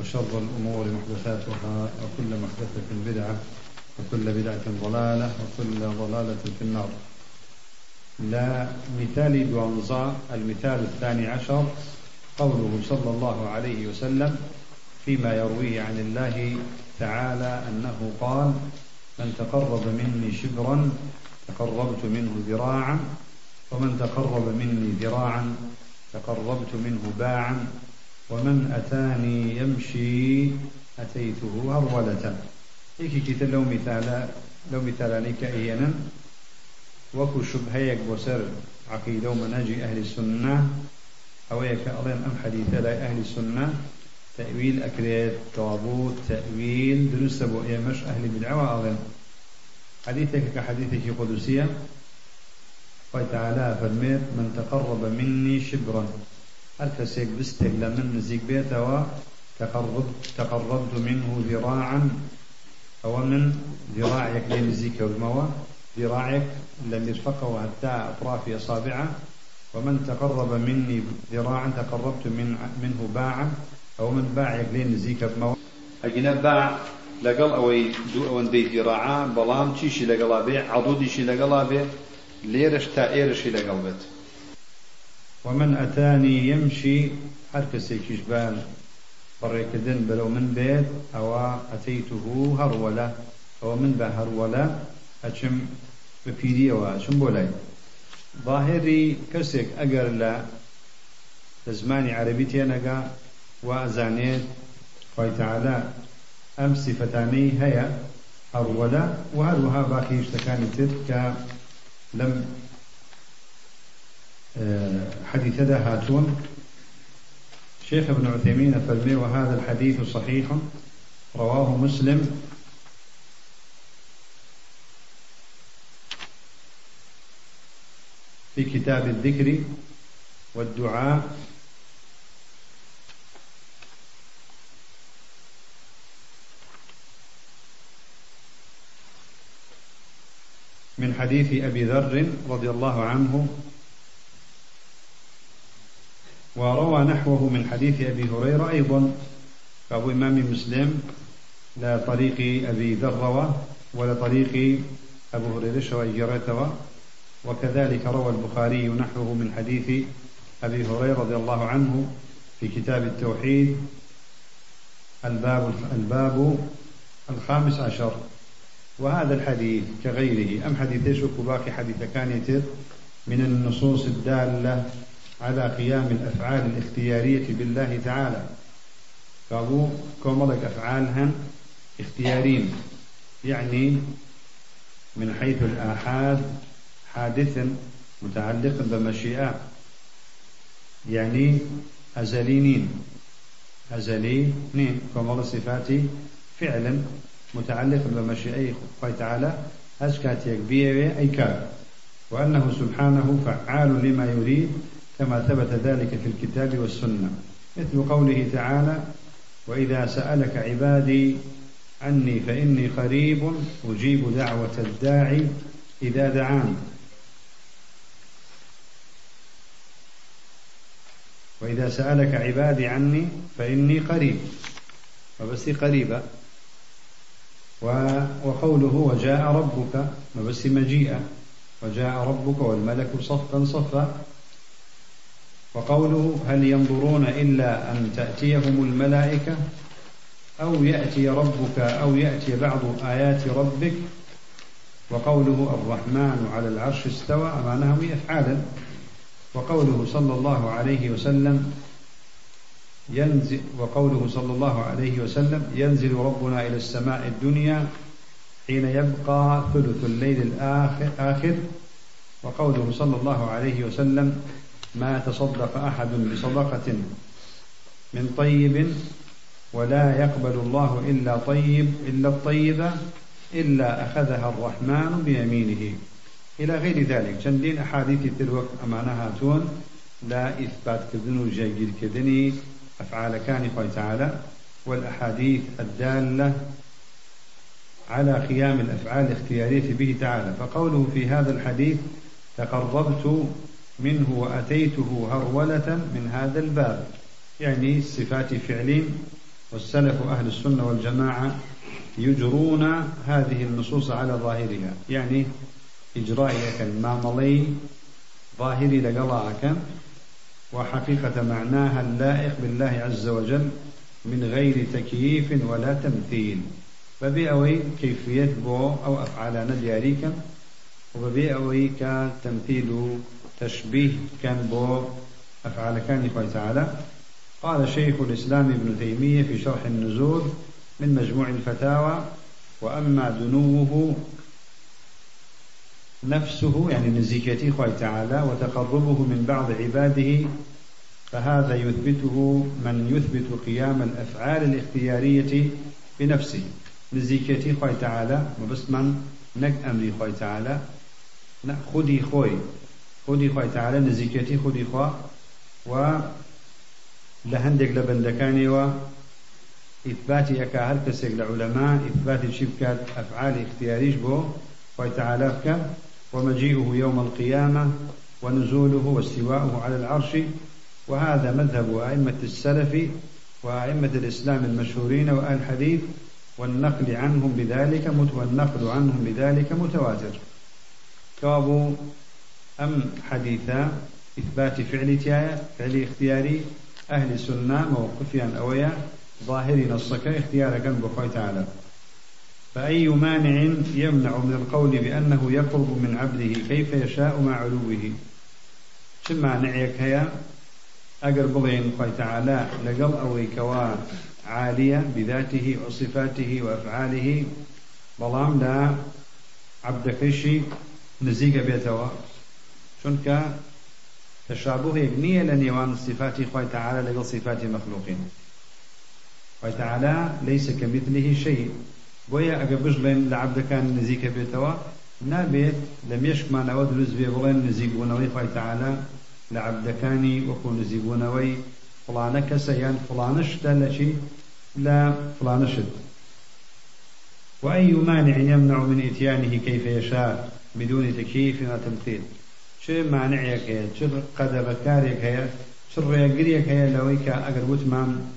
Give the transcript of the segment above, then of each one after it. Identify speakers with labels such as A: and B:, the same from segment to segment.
A: وشر الأمور محدثاتها وكل محدثة بدعة وكل بدعة ضلالة وكل ضلالة في النار. لا مثال دوانزا المثال الثاني عشر قوله صلى الله عليه وسلم فيما يرويه عن الله تعالى أنه قال من تقرب مني شبرا تقربت منه ذراعا ومن تقرب مني ذراعا تقربت منه باعا ومن أتاني يمشي أتيته هرولة هيك كتا لو مثال لو مثالاني كأينا وكو شبهيك بسر عقيدة ومنهج أهل السنة. أو يك أظن أم حديث لا أهل السنة. تأويل أكريت طابوت تأويل درس أبو مش أهل البدعة أظن حديثك كحديثك قدسية. قال تعالى فرميت من تقرب مني شبرا. هل كسيك بستك لمن نزيك بيتوا تقربت, تقربت منه ذراعا؟ أو من ذراعك لنزيك والموا ذراعك لم يرفقه حتى أطراف أصابعه؟ ومن تقرب مني ذراعا تقربت من منه باعا؟ أو من باعك لنزيك بموا أجنا باع لقل أوي دو أو دي ذراعا بلام تشيشي لقلا بي عضوديشي لقلا بي ليرش تا إيرشي لقل بيت. ومن أتاني يمشي حركة كشبان بڕێکردن بەرەو من بێت ئەوە ئەتەیته هەروەلە ئەوە من بە ئەچم بە پیریەوە ئەچم بۆ لای. ظاهری کەسێک ئەگەر لە زمانی عەربی تێنەگا و ئەزانێت خۆی تەعالە ئەم سیفەتانەی هەیە هەروەلە و هەروەها باقی شتەکانی تر حديثة هاتون. شيخ ابن عثيمين فرمي وهذا الحديث صحيح. رواه مسلم. في كتاب الذكر والدعاء. من حديث أبي ذر رضي الله عنه. وروى نحوه من حديث أبي هريرة أيضا فأبو إمام مسلم لا طريق أبي ذر ولا طريق أبو هريرة شويجرته وكذلك روى البخاري نحوه من حديث أبي هريرة رضي الله عنه في كتاب التوحيد الباب الباب الخامس عشر. وهذا الحديث كغيره أم حديث يشك باقي حديث كان من النصوص الدالة على قيام الأفعال الاختيارية بالله تعالى. فأبو كوملك أفعالها اختيارين. يعني من حيث الآحاد حادث متعلق بمشيئة. يعني أزلينين. أزلينين كمال صفاتي فعلا متعلق بمشيئة الله تعالى. أشكات يكبيه أي كار وأنه سبحانه فعال لما يريد كما ثبت ذلك في الكتاب والسنة مثل قوله تعالى وإذا سألك عبادي عني فإني قريب أجيب دعوة الداعي إذا دعاني وإذا سألك عبادي عني فإني قريب. فبس قريبة وقوله وجاء ربك. فبس مجيئة وجاء ربك والملك صفا صفا. وقوله هل ينظرون إلا أن تأتيهم الملائكة أو يأتي ربك أو يأتي بعض آيات ربك؟ وقوله الرحمن على العرش استوى أمانه أفعالا وقوله صلى الله عليه وسلم ينزل وقوله صلى الله عليه وسلم ينزل ربنا إلى السماء الدنيا حين يبقى ثلث الليل الآخر آخر. وقوله صلى الله عليه وسلم ما تصدق أحد بصدقة من طيب ولا يقبل الله إلا طيب إلا الطيبة إلا أخذها الرحمن بيمينه. إلى غير ذلك چندين أحاديث تلوك أمانها تون لا إثبات كذن وجيد كذني أفعال كان تعالى. والأحاديث الدالة على قيام الأفعال الاختيارية به تعالى. فقوله في هذا الحديث تقربت منه وأتيته هرولة من هذا الباب يعني صفات فعل والسلف أهل السنة والجماعة يجرون هذه النصوص على ظاهرها يعني إجرائك الماملي ظاهري لقلاك وحقيقة معناها اللائق بالله عز وجل من غير تكييف ولا تمثيل. بەبێ ئەوەی کەیفیت بۆ ئەو ئەفعالانە تەمثیل و تشبيه كان بو أفعال كان خوي تعالى. قال شيخ الإسلام ابن تيمية في شرح النزول من مجموع الفتاوى وأما دنوه نفسه يعني نزيكته خوي تعالى وتقربه من بعض عباده فهذا يثبته من يثبت قيام الأفعال الاختيارية بنفسه. نزیکەتی خی تعالە مەبستمان نەک ئەمری خی تعالە خودی خۆی خودی خی تعالە نزیکەتی خودی خوا و لە هەندێک لە بەندەکانیەوە ئیثباتی ئەکا هەر کەسێک لە عولەما ئیثباتی چی بکات ئەفعالی اختیاریش بۆ خی تعالە بکات ومجيئه يوم القيامة ونزوله واستواءه على العرش وهذا مذهب أئمة السلف وأئمة الإسلام المشهورين وأهل الحديث والنقل عنهم بذلك والنقل عنهم بذلك متواتر. كابو أم حديثا إثبات فعل تيايا فعل اختياري أهل سنة موقفيا أويا ظاهري نصك اختيار كان بخوي تعالى. فأي مانع يمنع من القول بأنه يقرب من عبده كيف يشاء مع علوه؟ شما نعيك هيا أقرب بڵێن خی تعالى لەگەڵ ئەوەی کەوا عالية بذاته وصفاته وأفعاله. بلام لا عبدكشي نزيق بيتوا. چونکە تشابهێک نییە لە نێوان سیفاتی خی تعاالە لەگەڵ سیفاتی مەخلوقین. تعاالە لەیسە کەمیتنیهی شەی. بۆیە ئەگە بژڵێن لە عبدەکان نزیکە بێتەوە نابێت لە مێشکمانەوە دروست بێ بڵێن نزیکبوونەوەی خی تعاالە لە عبدەکانی وەکو نزیکبوونەوەی فڵانە کەسە یان فڵانشتە لەچی لە فڵانشت وأي مانع يمنع من إتيانه كيف يشاء بدون تكييف وتمثيل شو مانعك هي شو قدر كارك هي شو ريقريك هي لويك أقر وتمان؟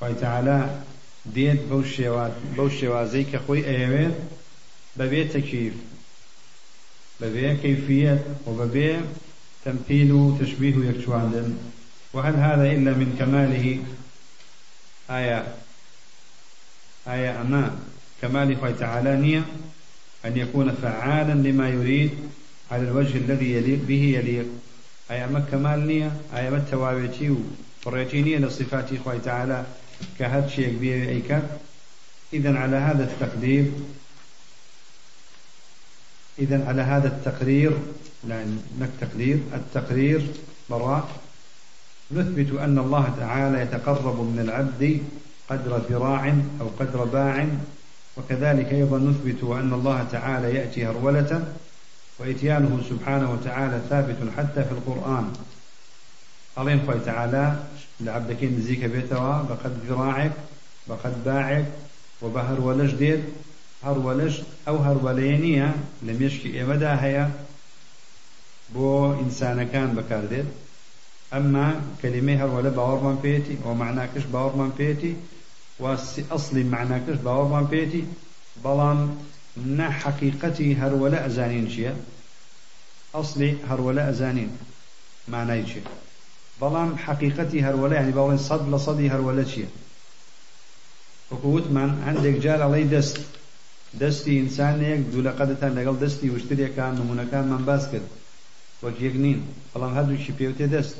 A: خوي تعالى ديت بوشيوات بوشيوازيك خوي أيوين ببيت تكييف. ببيت كيفية. وببيت تمثيل وتشبيه يكشواندن وهل هذا إلا من كماله؟ آية. آية أما كمال خوي تعالى نية. أن يكون فعالا لما يريد. على الوجه الذي يليق به يليق. أي أما كمال نية أي أما التوابيتي وفريتي نية لصفات خوي تعالى كهذا شيء كبير أيك إذا على هذا التقدير إذا على هذا التقرير لا تقدير التقرير براء. نثبت أن الله تعالى يتقرب من العبد قدر ذراع أو قدر باع. وكذلك أيضا نثبت أن الله تعالى يأتي هرولة وإتيانه سبحانه وتعالى ثابت حتى في القرآن. خوي تعالى لعبدكين نزيك بيتوا بقد ذراعك بقد باعك وبهر ولش دير هر ولش أو هر ولينية لم يشكي إمدا هيا. بو إنسان كان بكاردير أما كلمة ولا باورمان بيتي ومعناكش باورمان بيتي وأصلي معناكش بيتي بلان نا حقيقتي نە حەقیقەتی هەروە لە ئەزانین چییە؟ ئەسلی هەروە لە ئەزانین مانای چیە؟ بەڵام حەقیقەتی هەروەلە ینی باڵێن سەد لە سەدی هەروەلە چییە؟ وتمان هەندێک جار ئەڵی دەست دەستی ئینسانێک دوولەقەدەتان لەگەڵ دەستی وشترێکان نمونونەکان من باس کرد وەک یەک نین بەڵام هەردووشی پێوتێ دەست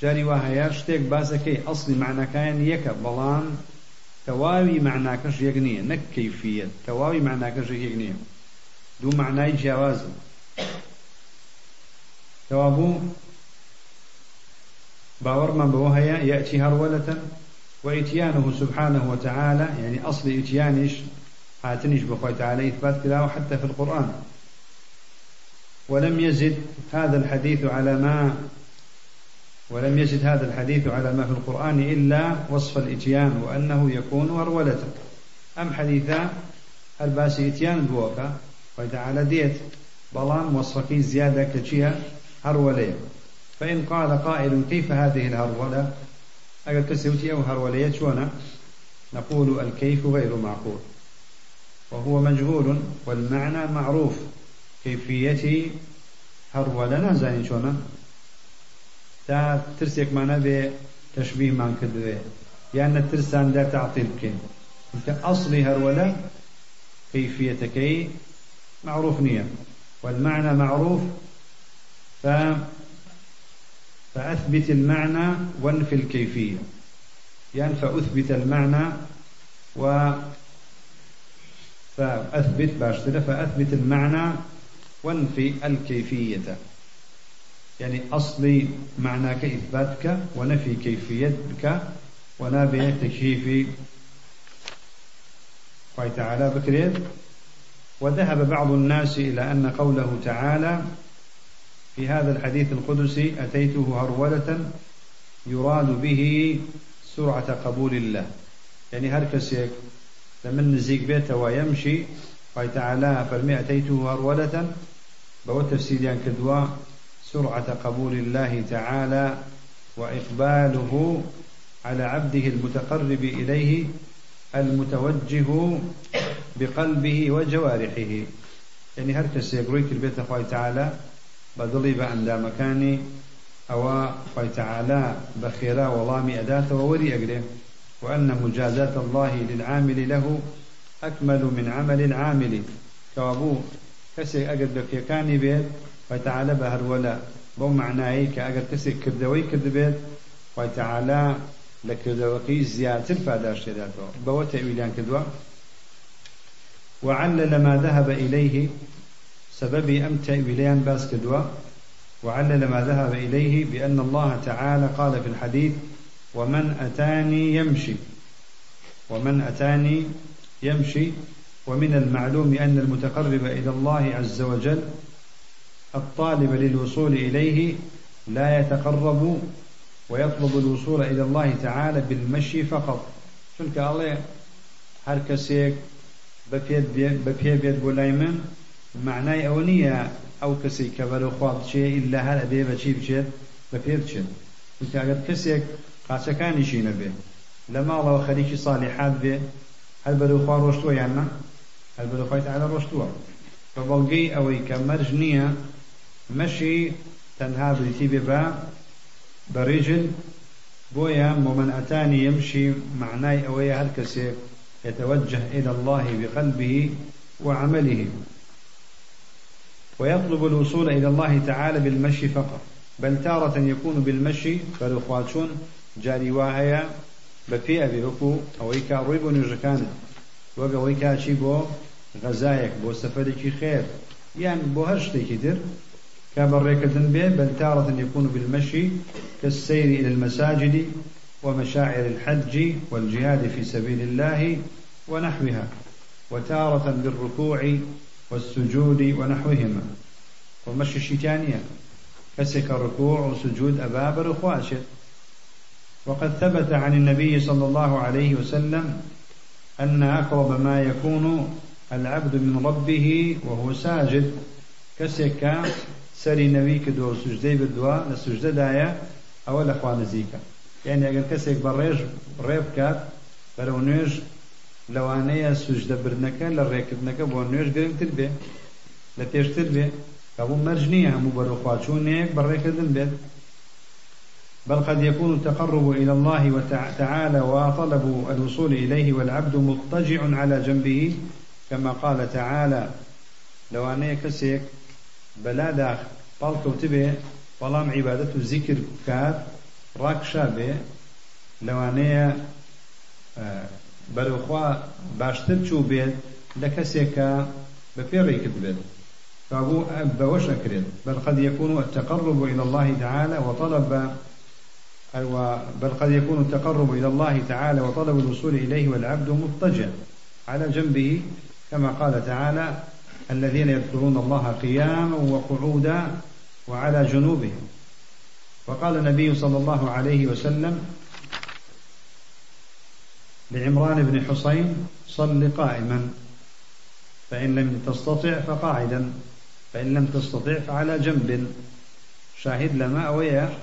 A: جاری وا هەیە شتێک باسەکەی ئەسلی معنەکەیان یەکە بەڵام یەک نییە نەک کەیفیت تەواوی معناکەش یەک نییە. دوو معنای جیاوازن تەوابوو باوەڕمان بەوە هەیە یەچی هەروەلەتەن. وإتيانه سبحانه وتعالى يعني أصل إتيانش هاتنش بخوي تعالى إثبات كذا حتى في القرآن. ولم يزد هذا الحديث على ما ولم يزد هذا الحديث على ما في القرآن إلا وصف الإتيان وأنه يكون ورولة. أم حديثا؟ الباس إتيان بوكا وتعالى ديت بلان وصفكي زيادة كتشيها هرولية فإن قال قائل كيف هذه الهرولة؟ أقل كسوتي أو هرولية شونا. نقول الكيف غير معقول. وهو مجهول والمعنى معروف. كيفية هرولة نازاني شونا. تا ترسێک مانە بێ تەشبیهمان کردوێ. یان نە ترساندا تعطیل بکەین. کە ئەصلی هەروەلە كيفيتكي معروف نية والمعنى معروف ف فأثبت المعنى وانفي الكيفية. يعني فأثبت المعنى و فأثبت باشترة فأثبت المعنى وانفي الكيفية. يعني أصلي معناك إثباتك ونفي كيفيتك ونابع تكييف. قال تعالى بكريت وذهب بعض الناس إلى أن قوله تعالى في هذا الحديث القدسي أتيته هرولة يراد به سرعة قبول الله. يعني هركسيك لمن نزيق بيته ويمشي قال تعالى فرمي أتيته هرولة؟ بو تفسير كدوا سرعة قبول الله تعالى وإقباله على عبده المتقرب إليه المتوجه بقلبه وجوارحه. يعني هر کس يقروي البيت خوي تعالى بدلي بأن مكاني أو خوي تعالى بخيرا وضامي أداة ووري أقره وأن مجازات الله للعامل له أكمل من عمل العامل. كوابو كسي أقد بكيكاني بيت وتعالى بهر ولا بو معناه كأجر كسي كردوي كردبيت وتعالى لكردوكي زيادة فاداش تداتو بو. تأويلان كدوا وعلل ما ذهب إليه سببي أم تأويلان باس كدوا وعلل ما ذهب إليه بأن الله تعالى قال في الحديث ومن أتاني يمشي. ومن أتاني يمشي. ومن المعلوم أن المتقرب إلى الله عز وجل الطالب للوصول إليه لا يتقرب ويطلب الوصول إلى الله تعالى بالمشي فقط. چونك الله هر كسيك بپێ بێت بۆ لای من معنای ئەوە نییە ئەو کەسی کە بەرەخوا بچێ ئللا هەر ئەبێ بەچی بچێت بە پێ بچێت ئەگەر کەسێک قاچەکانیشی نەبێ لە ماڵەوە خەریکی ساڵحات بێ هەر بەرەخوا ڕۆشتووە یاننا هەر بەرەخوای تعالە ڕۆشتووە بە بەڵگەی ئەوەی کە مەرج نییە مشي تنها بريتي برجل بويا ومن أتاني يمشي معناي أويا هالكسي يتوجه إلى الله بقلبه وعمله. ويطلب الوصول إلى الله تعالى بالمشي فقط بل تارة يكون بالمشي فالأخواتون جاري واهيا بفي أبي ركو أويكا ريبو نجكان وقا أويكا بو غزايك بو سفرك خير يعني بو هرشتي كدر كبريكة به بل تارة يكون بالمشي كالسير إلى المساجد ومشاعر الحج والجهاد في سبيل الله ونحوها وتارة بالركوع والسجود ونحوهما. ومشي الشيطانية كسك ركوع وسجود أباب رخواشر وقد ثبت عن النبي صلى الله عليه وسلم أن أقرب ما يكون العبد من ربه وهو ساجد كسك سەری نەوی کردووە و سوژدەی بردووە لە ئەوە لە خوا نزیکە. یعنی ئەگەر کەسێک بە ڕێژ ڕێ بکات بەرەو نوێژ لەوانەیە سوژدەبرنەکە لە ڕێکردنەکە بۆ نوێژ گرنگتر بێ لە پێشتر بێ. کەبوو مەرج نییە هەموو بەرەخواچوونێک بەڕێکردن بێت. بل قد يكون التقرب إلى الله تعالى وطلب الوصول إليه والعبد مضطجع على جنبه كما قال تعالى لو أنا كسيك بلا داخ بەڵکەوت بێ بەڵام عیبادەت و زیکر بکات ڕاکشا بێ لەوانەیە بەرەوخوا باشتر چوو بێت لە کەسێکە بە پێڕێ کرد بێت. بل قد يكون التقرب إلى الله تعالى وطلب بل قد يكون التقرب إلى الله تعالى وطلب الوصول إليه والعبد مضطجع على جنبه كما قال تعالى الذين يذكرون الله قياما وقعودا وعلى جنوبهم. وقال النبي صلى الله عليه وسلم لعمران بن حسين صل قائما فإن لم تستطع فقاعدا فإن لم تستطع فعلى جنب. شاهد لما أويا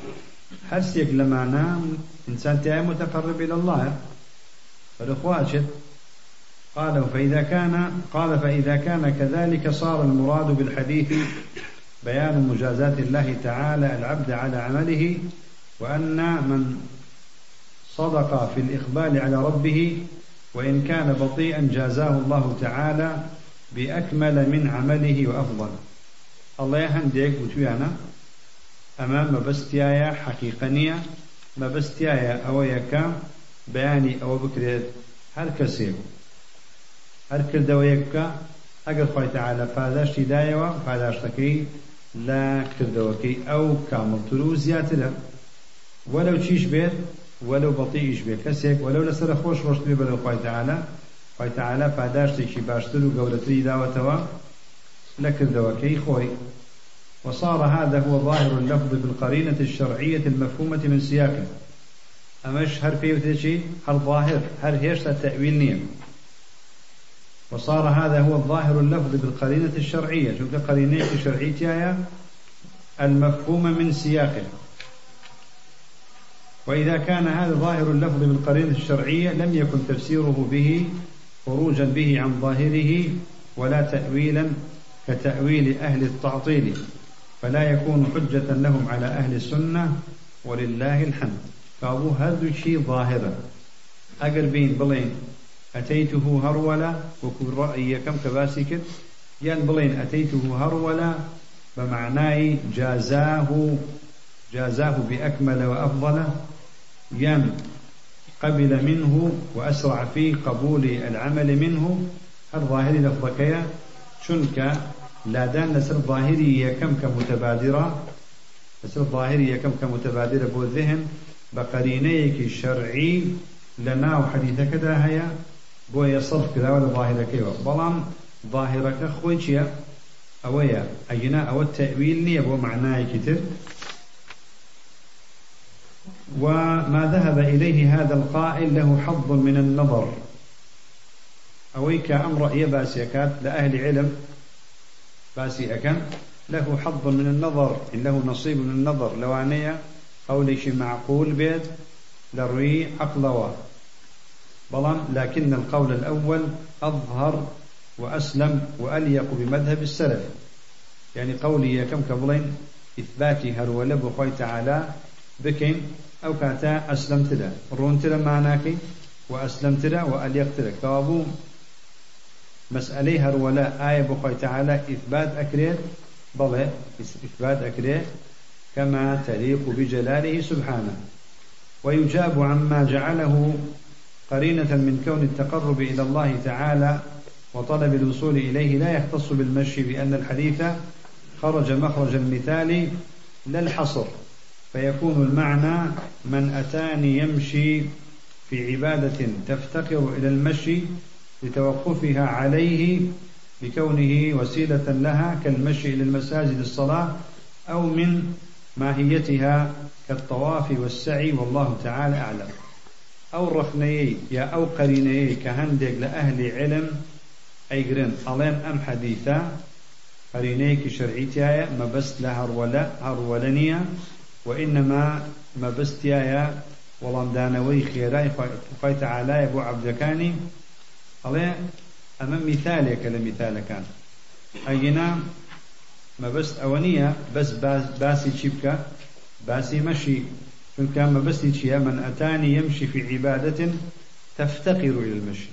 A: حسيك لما نام؟ إنسان تاي متقرب إلى الله. فالإخواتشت قال فإذا كان قال فإذا كان كذلك صار المراد بالحديث بيان مجازات الله تعالى العبد على عمله وأن من صدق في الإقبال على ربه وإن كان بطيئا جازاه الله تعالى بأكمل من عمله وأفضل. الله يهنديك وتويانا. أمام مبستيايا حقيقنية مبستيايا أو يكا بياني أو بكريت هر هەر کردەوەیەک بکە ئەگەر خۆیتەعاالە پاداشتی دایەوە پاداشتەکەی لە کردەوەکەی. ئەو کاملتر و زیاترە وەلەو چیش بێت وەلەو بەڵتیش بێت. کەسێک وەلەو لەسەر خۆش ڕۆشت بێ بەلەو خۆیتەعاالە خۆیتەعاالە پاداشتێکی باشتر و گەورەتری داوەتەوە لە کردەوەکەی خۆی. وصار هذا هو ظاهر اللفظ بالقرينة الشرعية المفهومة من سياقه. أمش هر فيه هل ظاهر هل هيش تأويل نيم وصار هذا هو الظاهر اللفظ بالقرينة الشرعية. شوف قرينة شرعية المفهومة من سياقه. وإذا كان هذا ظاهر اللفظ بالقرينة الشرعية لم يكن تفسيره به خروجا به عن ظاهره ولا تأويلا كتأويل أهل التعطيل. فلا يكون حجة لهم على أهل السنة ولله الحمد. فأبو هذا شيء ظاهرا. أقربين بلين. أتيته هرولا وكل رأي كم كباسكت ين بلين أتيته هرولا بمعناي جازاه جازاه بأكمل وأفضل. ين قبل منه وأسرع في قبول العمل منه. الظاهر لفظكيا شنك؟ لا دان لسر ظاهري كم كمتبادرة. لسر ظاهري كم كمتبادرة بو الذهن بقرينيك شرعي لنا وحديثك دا هيا بو يصرف كذا ولا ظاهرك بلان ظاهرك خويتيا أويا أجنا أو التأويل نية بو معناه كتر وما ذهب إليه هذا القائل له حظ من النظر. أويك أمر يباسيكات لأهل علم باسي أكن له حظ من النظر. إن له نصيب من النظر. لوانية قولي شي معقول بيت لروي عقلوا بلان لكن القول الأول أظهر وأسلم وأليق بمذهب السلف. يعني قولي كم كبلين إثباتي هرولة بخوي تعالى بكين أو كاتا أسلمت له رونت له معناك وأسلمت له وأليقت له كوابو مسألة هرولا آية بخوي تعالى إثبات أكريت بلى إثبات أكريت كما تليق بجلاله سبحانه. ويجاب عما جعله قرينة من كون التقرب إلى الله تعالى وطلب الوصول إليه لا يختص بالمشي بأن الحديث خرج مخرج المثال لا الحصر فيكون المعنى من أتاني يمشي في عبادة تفتقر إلى المشي لتوقفها عليه بكونه وسيلة لها كالمشي إلى المساجد الصلاة أو من ماهيتها كالطواف والسعي والله تعالى أعلم. أو رخنيي يا أو قرينيي كهندق لأهل علم أي قرن. ألين أم حديثا قرينيك شرعيتيا ما بس لها هرولا هرولنيا وإنما ما بس تيايا ولام دانوي خيراي خوي تعالى أبو عبدكاني ئەڵێ ئەمە میثالێکە لە میثالەکان ئەگینا مەبەست ئەوە نییە بەس باسی چی بکە باسی مەشی چونکە مەبەستی چییە من ئەتانی يمشي في عبادة تفتقر إلى المشي.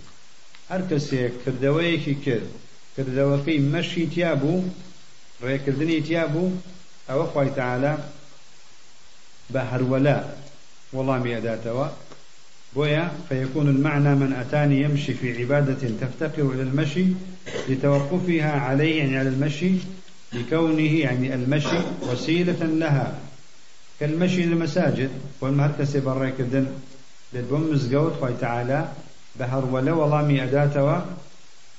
A: هەر کەسێک کردەوەیەکی کرد کردەوەکەی مەشی تیا بوو ڕێکردنی تیا بوو ئەوە خی تەعالا بە هەروەلا بويا فيكون المعنى من أتاني يمشي في عبادة تفتقر إلى المشي لتوقفها عليه يعني على المشي لكونه يعني المشي وسيلة لها. كالمشي للمساجد والمهركسي بريكدن للبوم مزقوت خوي تعالى بهر ولا وڵامی ئەداتەوە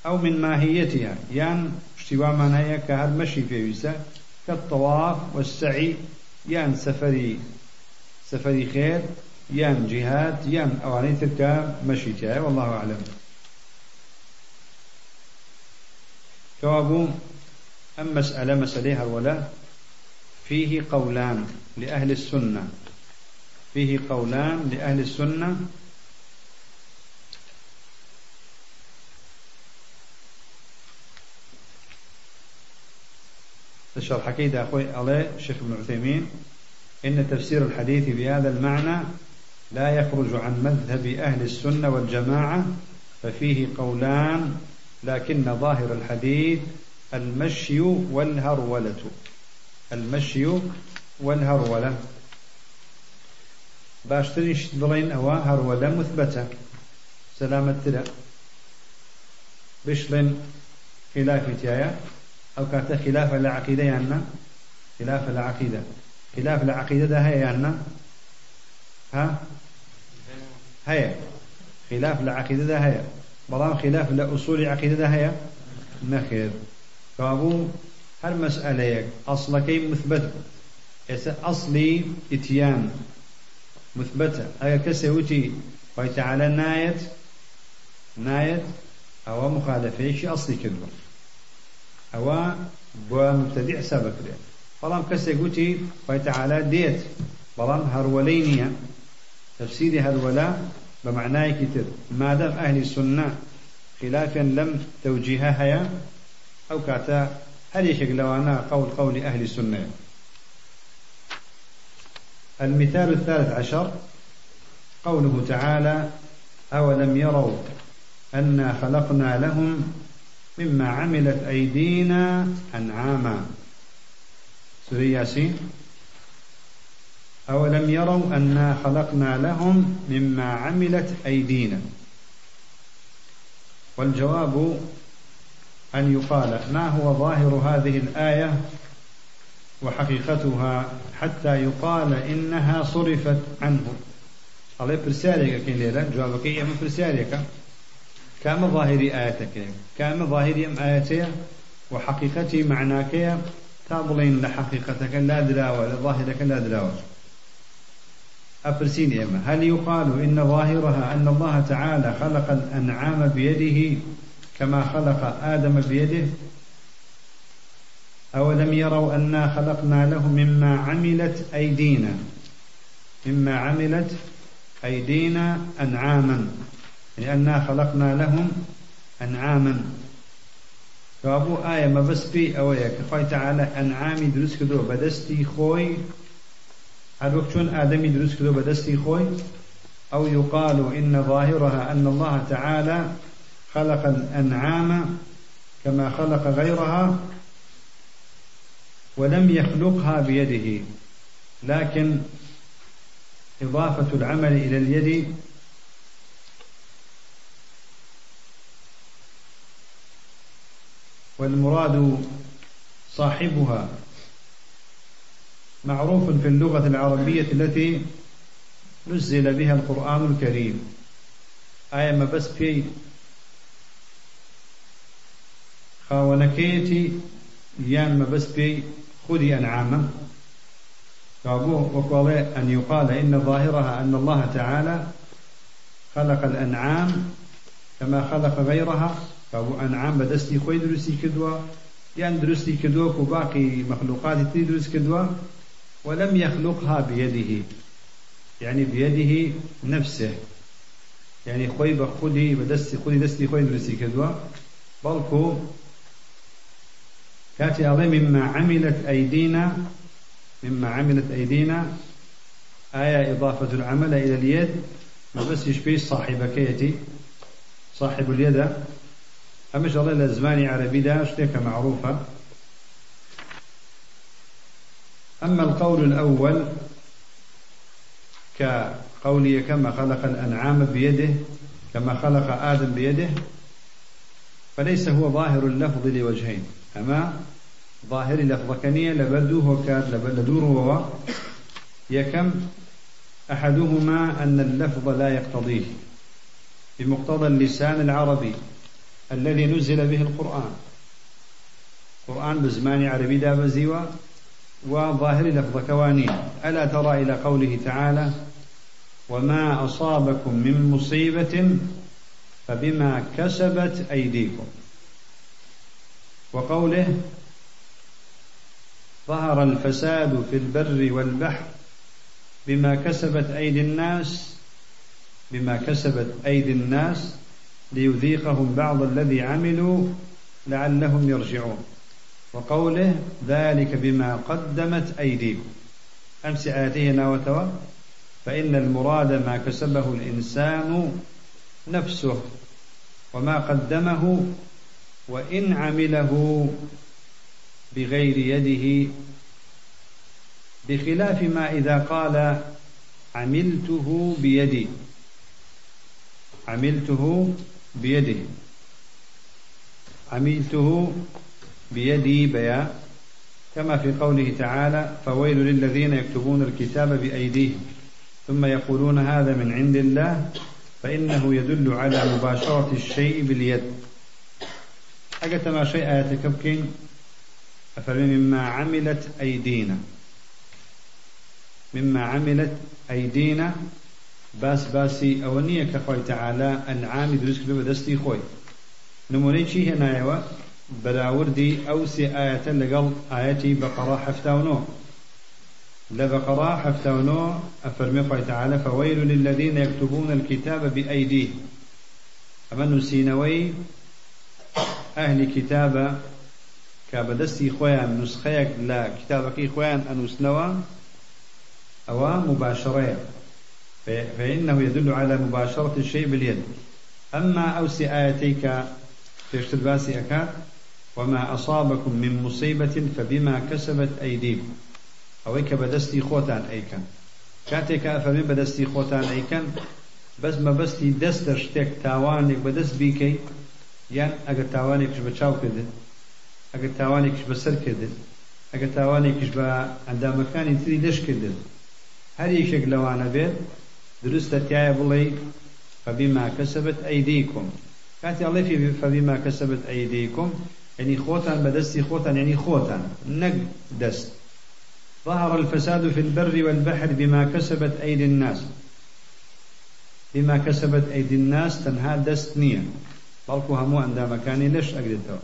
A: أو من ماهيتها. يان اشتوا معناها كهر مشي في ويسا كالطواف والسعي يان سفري سفري خير يان جهاد يان أواني تلك مشيتها والله أعلم. جواب أم مسألة مسألة ولا فيه قولان. لأهل السنة. فيه قولان لأهل السنة. الشرح كيدا أخوي عليه الشيخ ابن عثيمين. إن تفسير الحديث بهذا المعنى لا يخرج عن مذهب أهل السنة والجماعة ففيه قولان لكن ظاهر الحديث المشي والهرولة. المشي والهرولة باشتريش دلين أوا هرولة مثبتة سلامة تلا بشلين خلاف تيايا أو كانت خلاف العقيدة يعني خلاف العقيدة خلاف العقيدة ده هي يعني ها؟ هي خلاف العقيدة ده هي بلام خلاف لأصول العقيدة ده هي نخير كابو هر مسألة أصل كي مثبت أصلي إتيان مثبتة. أي كسوتي وتعالى نايت نايت أو مخالفة شيء أصلي مبتدی حساب بکرێت بەڵام کەسێک گوتی خی تعالا دێت بەڵام هەروەلەی نییە تفسيري هەروەلا بە معنایەکی تر مادەم ئەهلی سنە خلافا لم توجيهها أو كاتا هل يشك لوانا قول قول أهل السنة؟ المثال الثالث عشر قوله تعالى أولم يروا أنا خلقنا لهم مما عملت أيدينا أنعاما؟ سورة ياسين أولم يروا أنا خلقنا لهم مما عملت أيدينا؟ والجواب أن يقال ما هو ظاهر هذه الآية وحقيقتها حتى يقال إنها صرفت عنه. الله برسالك كين ليلة جوابك إيه من برسالك كام ظاهري آياتك؟ كام ظاهري أم وحقيقتي معناك تابلين لحقيقتك لا دراوة لظاهرك لا دراوة. أفرسين إما هل يقال إن ظاهرها أن الله تعالى خلق الأنعام بيده كما خلق آدم بيده؟ أولم يروا أنا خلقنا لهم مما عملت أيدينا؟ مما عملت أيدينا أنعاما. لأننا خلقنا لهم أنعاما. فأبو آية ما بس بي أويا كخوي تعالى أنعامي دروس كدو بدستي خوي. هل وقتون آدمي دروس كدو بدستي خوي؟ أو يقال إن ظاهرها أن الله تعالى خلق الأنعام كما خلق غيرها ولم يخلقها بيده لكن إضافة العمل إلى اليد والمراد صاحبها. معروف في اللغة العربية التي نزل بها القرآن الكريم. آية ما بس في خاونكيتي يان ما بس في خذي فأبوه وقال أن يقال إن ظاهرها أن الله تعالى خلق الأنعام كما خلق غيرها. فابو أنعام بدستي خوي دروسي كدوا يعني دروسي كدوا وباقي مخلوقات تي دروس كدوا ولم يخلقها بيده يعني بيده نفسه. يعني خوي بخدي بدستي خدي دستي خوي دروسي كدوا بلكو كاتي الله مما عملت أيدينا مما عملت أيدينا. آية إضافة العمل إلى اليد. ما بس يشبه صاحبك صاحب اليد. أمش الله لزماني عربي دا شتيك معروفة. أما القول الأول كقولي كما خلق الأنعام بيده كما خلق آدم بيده فليس هو ظاهر اللفظ لوجهين. أما ظاهر لفظ كنية لبدوه كان لدوره هو يكم أحدهما أن اللفظ لا يقتضيه بمقتضى اللسان العربي الذي نزل به القرآن. قرآن بزمان عربي دا بزيوة وظاهر لفظ كوانين. ألا ترى إلى قوله تعالى وما أصابكم من مصيبة فبما كسبت أيديكم. وقوله ظهر الفساد في البر والبحر بما كسبت أيدي الناس بما كسبت أيدي الناس ليذيقهم بعض الذي عملوا لعلهم يرجعون. وقوله ذلك بما قدمت أيديكم. أمس آياته ناوتوا فإن المراد ما كسبه الإنسان نفسه وما قدمه وإن عمله بغير يده بخلاف ما إذا قال عملته بيدي. عملته بيده عملته بيدي بيا. كما في قوله تعالى فويل للذين يكتبون الكتاب بأيديهم. ثم يقولون هذا من عند الله فإنه يدل على مباشرة الشيء باليد. أجت ما شيء آية كبكين مما عملت أيدينا. مما عملت أيدينا. باس باسي أونية كخوي تعالى أنعام درسك ببدستي خوي. نموني چی هێنایەوە بەراوردی ئەو سێ ئاەتە لەگەڵ ئاەتی بەقەڕا حفتاونۆ لە بەقەڕا حفتاونۆ ئەفەرمی خۆی تعالە فويل للذين يكتبون الكتاب بأيديه ئەمە نووسینەوەی ئەهلی کتابە کە بەدەستی خۆیان نسخەیەک لە کتابەکەی خۆیان ئەنووسنەوە ئەوە مباشرەیە فإنه يدل على مباشرة الشيء باليد. أما أوسي آياتيك پێشتر باسی ئەکات وما أصابكم من مصيبة فبما كسبت أيديكم. ئەوەی کە بەدەستی خۆتان ئەیکەن کاتێک ئەفەرمی بەدەستی خۆتان ئەیکەن بەس مەبەستی دەستە شتێک تاوانێک بەدەست بیکەی یان ئەگەر تاوانێکش بە چاو کردن ئەگەر تاوانێکش بەسەر کردن ئەگەر تاوانێکیش بە ئەندامەکانی تری دەش کردن هەر یەکێک لەوانە بێت دروستە تایە بڵێ فبما كسبت أيديكم كاتي الله في فبما كسبت أيديكم يعني خوتان بدستي خوتان يعني خوتان نق دست ظهر الفساد في البر والبحر بما كسبت أيدي الناس. بما كسبت أيدي الناس تنها دست نية. بەڵکو هەموو ئەندامەکانی لەش ئەگرێتەوە.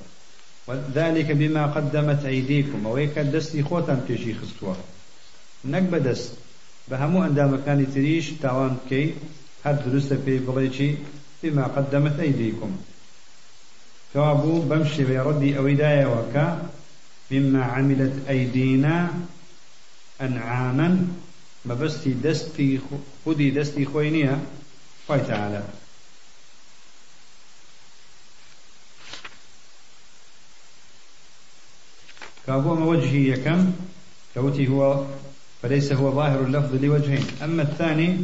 A: ذلكکە بما قدمت ئەیدیکم ئەوەی کە دەستی خۆتان پێشی خستووە. نەک بەدەست بە هەموو ئەندامەکانی تریش تاوان بکەی هەر دروستە پێی بڵێکی بما قدمت ئەیدیکم. کەوابوو بەم شێوێ ڕەدی ئەوەیدایەوە کە مما عملت ئەیدینا ئەنعامەن مەبەستی دەستی خودی دەستی خۆی نییە خۆی تەعاالە ما وجهي يكم كوتي هو فليس هو ظاهر اللفظ لوجهين. أما الثاني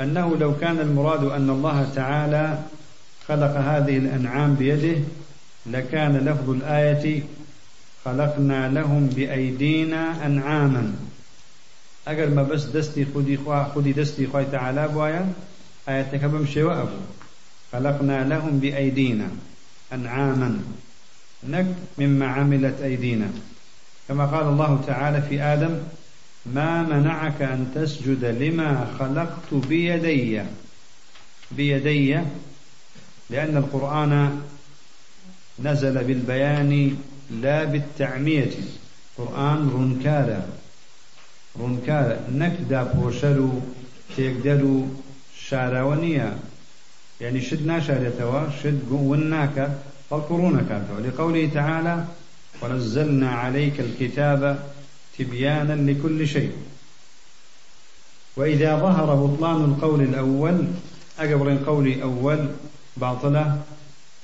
A: أنه لو كان المراد أن الله تعالى خلق هذه الأنعام بيده لكان لفظ الآية خلقنا لهم بأيدينا أنعاما. أجر ما بس دستي خدي خوا خدي دستي خوا تعالى بوايا آية كبم شواء خلقنا لهم بأيدينا أنعاما. نك مما عملت أيدينا. كما قال الله تعالى في آدم ما منعك أن تسجد لما خلقت بيدي. بيدي لأن القرآن نزل بالبيان لا بالتعمية. قرآن رنكالا. رنكالا. نكدا بوشرو تيقدرو شاراونيا. يعني شد ناشارتوا شد وناك فالقرونك لقوله تعالى ونزلنا عليك الكتاب تبيانا لكل شيء. وإذا ظهر بطلان القول الأول أقبل القول الأول باطلة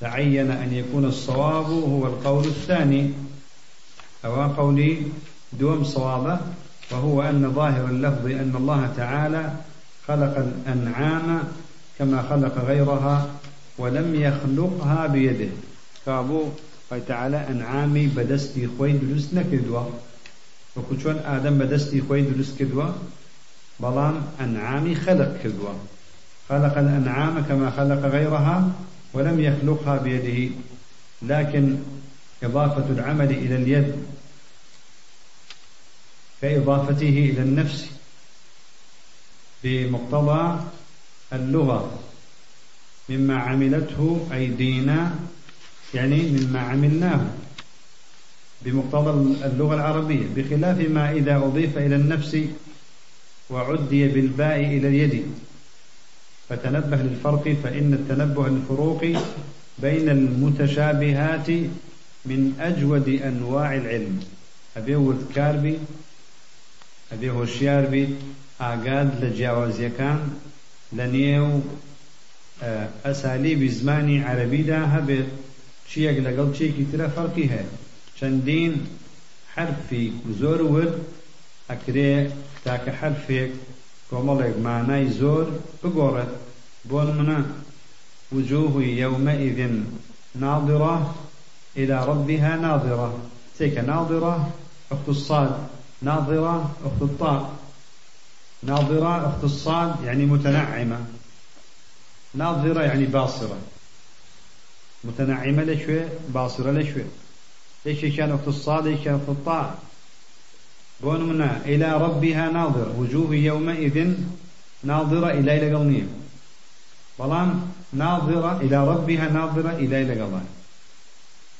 A: تعين أن يكون الصواب هو القول الثاني. أو قولي دوم صوابه وهو أن ظاهر اللفظ أن الله تعالى خلق الأنعام كما خلق غيرها ولم يخلقها بيده. كابو تعالى أنعامي بدستي خوي دروس نكدوا. وەکو چۆن ئادەم بەدەستی خۆی دروست کردووە بەڵام ئەنعامی خەلق خلق الأنعام كما خلق غيرها ولم يخلقها بيده. لكن إضافة العمل إلى اليد كإضافته إلى النفس بمقتضى اللغة. مما عملته أيدينا يعني مما عملناه بمقتضى اللغة العربية بخلاف ما إذا أضيف إلى النفس وعدي بالباء إلى اليد. فتنبه للفرق فإن التنبه للفروق بين المتشابهات من أجود أنواع العلم. أبيه وذكار بي أبيه هوشيار بي ئاگاد لە جیاوازیەکان لە نێو ئەسالیبی زمانی عەربیدا هەبێت چیەک لەگەڵ چێکی ترە فەرقی هەیە. چەندین حرفی زۆر ورد ئەکرێ تاکە حرفێک کۆمەڵێک مانای زۆر بگۆڕێت. بۆ نمونە وجوه يومئذ ناظرة إلى ربها ناظرة. تيك ناظرة؟ أخت الصاد. ناظرة أخت الطاء ناظرة أخت الصاد يعني متنعمة. ناظرة يعني باصرة. متنعمة لشوي باصرة لشوي ليش؟ كان أخت الصاد ليش؟ كان أخت الطاء بون منا إلى ربها ناظر وجوه يومئذ ناظرة إلى إلى قلنية بلان ناظرة إلى ربها ناظرة إلى إلى قلنية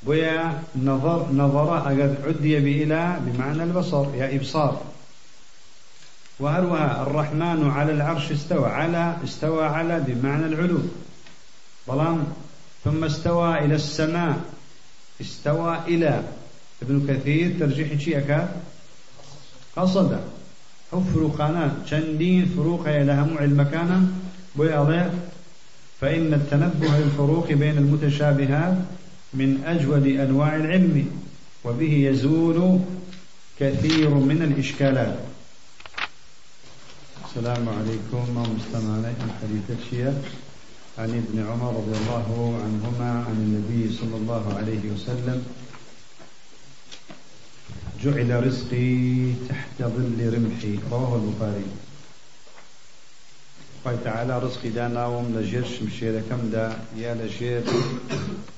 A: بويا نظر نظر أقد عدي بإلى بمعنى البصر يا إبصار. وهروها الرحمن على العرش استوى على استوى على بمعنى العلو. بلان ثم استوى إلى السماء. استوى إلى. ابن كثير ترجيح أكاد قصد. أو فروقانا. چندين فروق لهم المكان بيضاء فإن التنبه للفروق بين المتشابهات من أجود أنواع العلم وبه يزول كثير من الإشكالات. السلام عليكم. ومستمعنا الحديث الشيخ. عن ابن عمر رضي الله عنهما عن النبي صلى الله عليه وسلم جعل رزقي تحت ظل رمحي رواه البخاري. قال تعالى رزقي دا ناوم لجير شمشير كم دا يا لجير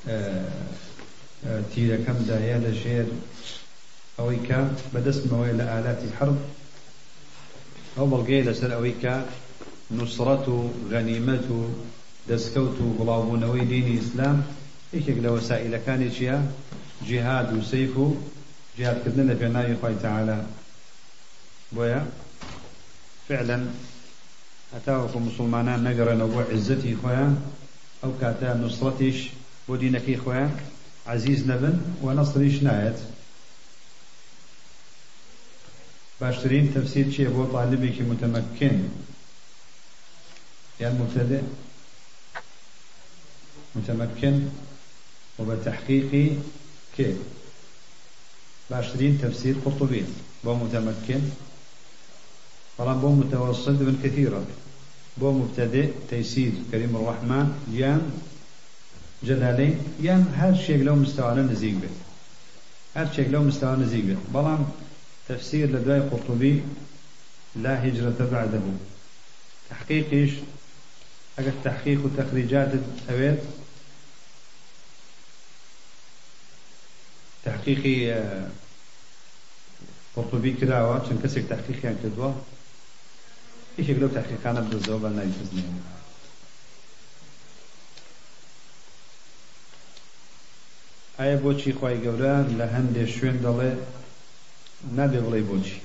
A: آه، آه، تير كم دا يا لجير أويكا بدست مويل آلات الحرب. أو بلغي لسر أويكا نصرة غنيمة دسكوت بلاوبونوي دين الإسلام إيش لە وەسائلەکانێکیە جهاد و سەیف و جهادکردن لە پێناوی خی تعاالە بۆیە؟ فعلا هەتاوەکو مسلمانان نەگەڕێنەوە بۆ عزەتی خۆیان ئەو کاتە نوسڕەتیش بۆ دینەکەی خۆیان عزیز نەبن و نەسریش نایەت. باشترین تفسیر چییە بۆ طالبێکی متمەکن یان مبتدئ؟ متمكن وبتحقيق كيف باشترين تفسير قرطبي. بو متمكن. طبعا بو متوسط ابن كثيرة. بو مبتدئ تيسير. كريم الرحمن يان جلالين يان هر شيء لو مستوى نزيق به هر شيء لو مستوى نزيق به بلان تفسير لدواء قرطبي لا هجرة بعده. تحقيقش. أجل تحقيق وتخريجات أويت تحقيقي قرطبي كراوة چون كسك تحقيقي عن كدوة إيش يقولوا تحقيقانا بدزوبة نايفزني ئایا بۆچی خی گەورە؟ لە هەندێک شوێن دەڵێ نابێ بڵێ بۆچی.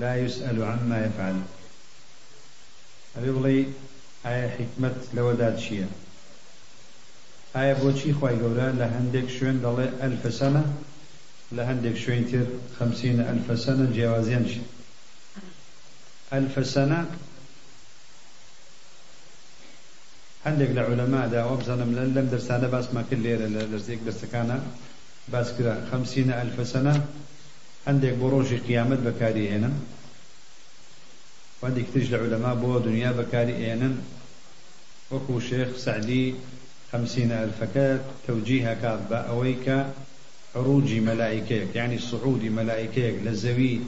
A: لا يسأل عما يفعل ئەبێ بڵێ ئایا حکمت لەوەدا چییە؟ ئایا بۆچی خی گەورە لە هەندێک شوێن دەڵێ ئەلفەسەنە لە هەندێک شوێن تر خەمسینە ئەلفەسەنە جیاوازیان چی ئەلفەسەنە هەندێک لە عولەمادا ئەوە بزانم لەم دەرسانە باسمان کرد لێرە لە لەرزێک دەرسەکانە باس کرا خمسين ألف سنة هەندێک بۆ ڕۆژی قیامەت بەکاری هێنن وهندێک ترش لە عولەما بۆ دنیا بەکاری ئێنن وەکو شێخ سعدی خمسين ألف كات توجيه كات بأويك عروجي ملائكيك يعني صعودي ملائكيك لزوي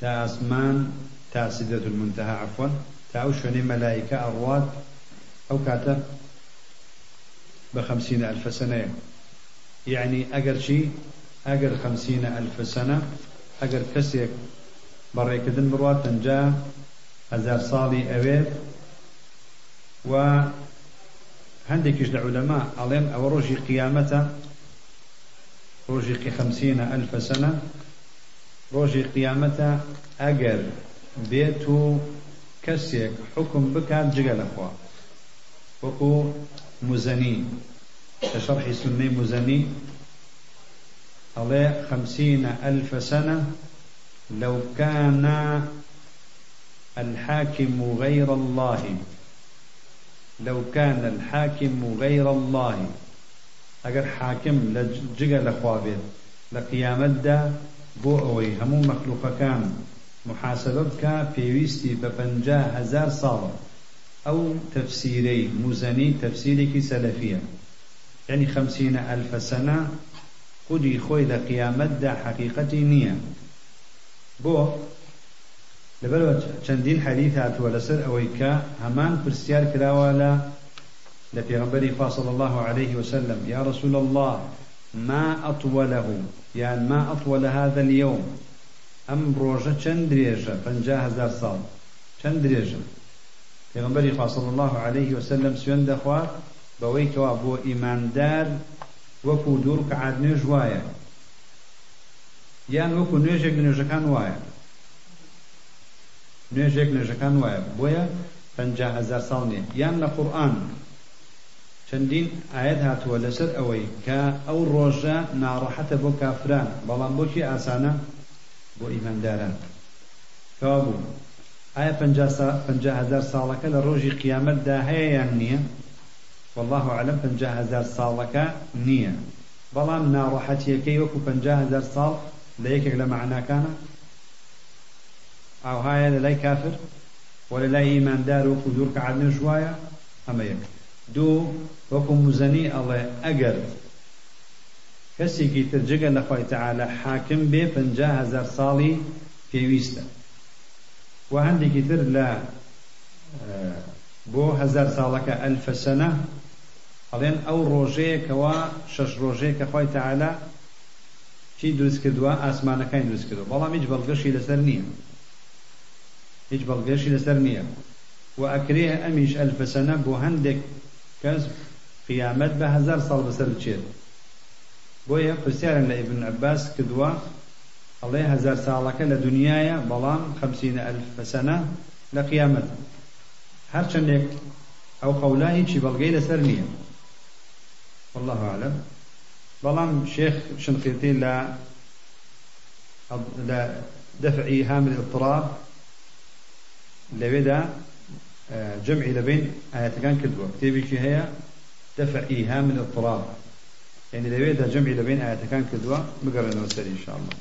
A: تا أسمان تا سدرة المنتهى عفوا تا أوشوني ملائكة أرواد أو كاتب بخمسين ألف سنة. يعني أجر شيء أجر خمسين ألف سنة. أجر كسيك بڕێکردن بڕات تەنجا هزار ساڵی ئەوێت و هەندێکیش لە عولەما ئەڵێن ئەوە ڕۆژی قیامەتە ڕۆژی خەمسینە ئەلفە سەنە ڕۆژی قیامەتە ئەگەر بێت و کەسێک حکم بکات جگە لەخوا وەکو مزەنی لە شەڕحی سنەی مزەنی ئەڵێ خەمسینە ئەلفە سەنە لو كان الحاكم غير الله. لو كان الحاكم غير الله اگر حاكم لجگە لەخوا بێت لە قیامەتدا بۆ ئەوەی هەموو مەخلوقەکان محاسبە بکە پێویستی بە پەنجا هزار ساڵە ئەو تەفسیرەی موزەنی تەفسیرێکی سەلەفیە. یعنی خەمسینە ئەلفە سەنە خودی خۆی لە قیامەتدا حەقیقەتی نییە. بۆ هاتووە لەسەر ئەوەی کە هەمان پرسیار کراوە لە لە پێغمبەری فاصل الله عليه وسلم. يا رسول الله ما أطوله؟ يعني ما أطول هذا اليوم؟ أم روجة پەنجا هزار ساڵ چەند درێژە پێغەمبەری خوا صلى الله عليه وسلم سوێن دەخوات بەوەی کەوا بۆ ئیماندار وەکو دوو ڕکعات نوێژ وایە. یان وەکو نوێژێک نوێژێک نوێژەکان وایە. بۆیە پەنجا هزار ساڵ نیە. یان لە قورئان چەندین ئاەت هاتووە لەسەر ئەوەی کە ئەو ڕۆژە ناڕەحەتە بۆ کافران. بەڵام بۆکی ئاسانە؟ بۆ ئیمانداران. کەوا بوو. ئایا هزار ساڵەکە لە ڕۆژی قیامەتدا هەیە یان نییە؟ والله پەنجا هزار ساڵەکە نییە. بەڵام ناڕەحەتیەکەی وەکو هزار ساڵ لە یەکێک لە معناکانە؟ ئاوهایە لە لای کافر و لە لای ئیماندار وەکو دوو ڕکعاتیش وایە ئەمە یەک. دوو وەکو مزەنی ئەڵێ ئەگەر کەسێکی تر جگە لە خۆی تەعالە حاکم بێ هەزار ساڵی پێویستە. و هەندێکی تر لە بۆ هەزار ساڵەکە ئەلفە سەنە ئەڵێن ئەو ڕۆژەیەکەوە شەش ڕۆژەیە کە خۆی تەعالە چی دروست کردووە؟ ئاسمانەکانی دروست کردو بەڵام هیچ بەڵگەشی لەسەر نییە. هیچ بەڵگەشی لەسەر نییە و ئەکرێ ئەمیش ئەلفەسەنە بۆ هەندێک کەس قیامەت بە هزار ساڵ بەسەر بچێت بۆیە پرسیارن لە ئیبن عباس کردووە ئەڵێ هزار ساڵەکە لە دنیاە بەڵام خەمسینە ئەلفەسەنە لە قیامەت هەرچەندێک ئەو قەولا هیچی بەڵگەی لەسەر نییە والله أعلم. بەڵام شيخ شنقيطي لا لا دفع إيهام الاضطراب لەوێدا جمعی لەبین ئاەتەکان کردووە. کتێبێکی هەیە دەفع ئیها من اضطراب. یعنی لەوێدا جمعی لەبین ئاەتەکان کردووە بگەڕێنەوە سەر ئینشاءالله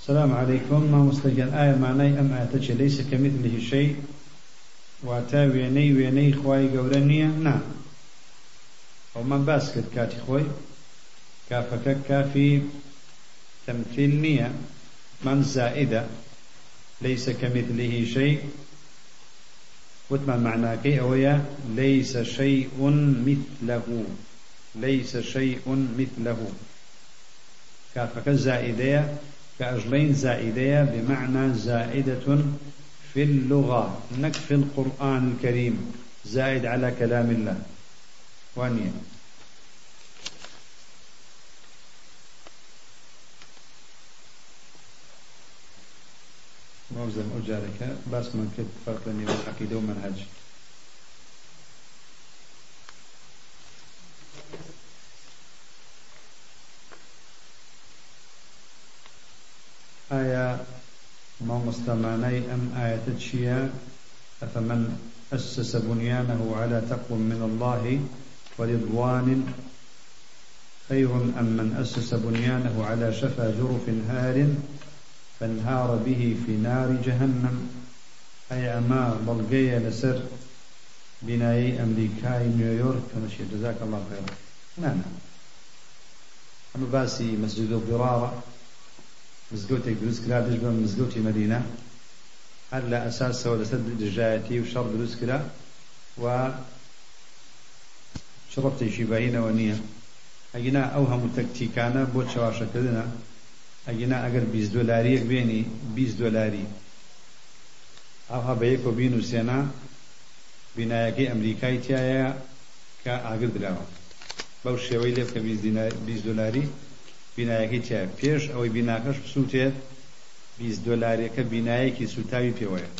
A: السلام عليكم. ما مستجل آية معناي أم آتش ليس كمثله شيء؟ واتا وێنەی وێنەی خی گەورە نییە نا ئەو من باس کرد کاتی خۆی کافەکە کافی تەمثیل نییە من زائدە ليس كمثله شيء. وتمان معناكي أويا ليس شيء مثله. ليس شيء مثله. كافك زائدية كأجلين زائدية بمعنى زائدة في اللغة. إنك في القرآن الكريم. زائد على كلام الله. وانيا موزن أجارك بس من كنت فرق لني والعقيدة ومنهج آية ما مستمعني أم آية تشيا أفمن أسس بنيانه على تقوى من الله ورضوان خير أم من أسس بنيانه على شفا جرف هار؟ فانهار به في نار جهنم. أي أما بلغي لسر بنایی ئەمریکای نیویۆرک کەمەشێ جزاک الله خێر نانە ئەمە باسی مەسجد و ضرارە مزگەوتێک دروست کرا دژ بە مزگەوتی مەدینە هەر لە ئەساسەوە لەسەر دژایەتی و شەڕ دروست کرا و باینەوە نییە ئەگینا ئەو هەموو تەکتیکانە بۆ چاواشەکردنە ئەگینا ئەگەر 20 دۆلاریەک بێنی 20 دۆلاری. ئاها بە یەک و بین و سێنا بینایەکەی ئەمریکای تایە کە ئاگر دراوە. بەو شێوەی لێ بکە 20 دلاری بینایەکەی تایە. پێش ئەوەی بیناکەش بسووتێت 20 دلارێکە بینایەکی سوتاوی پێوەیە.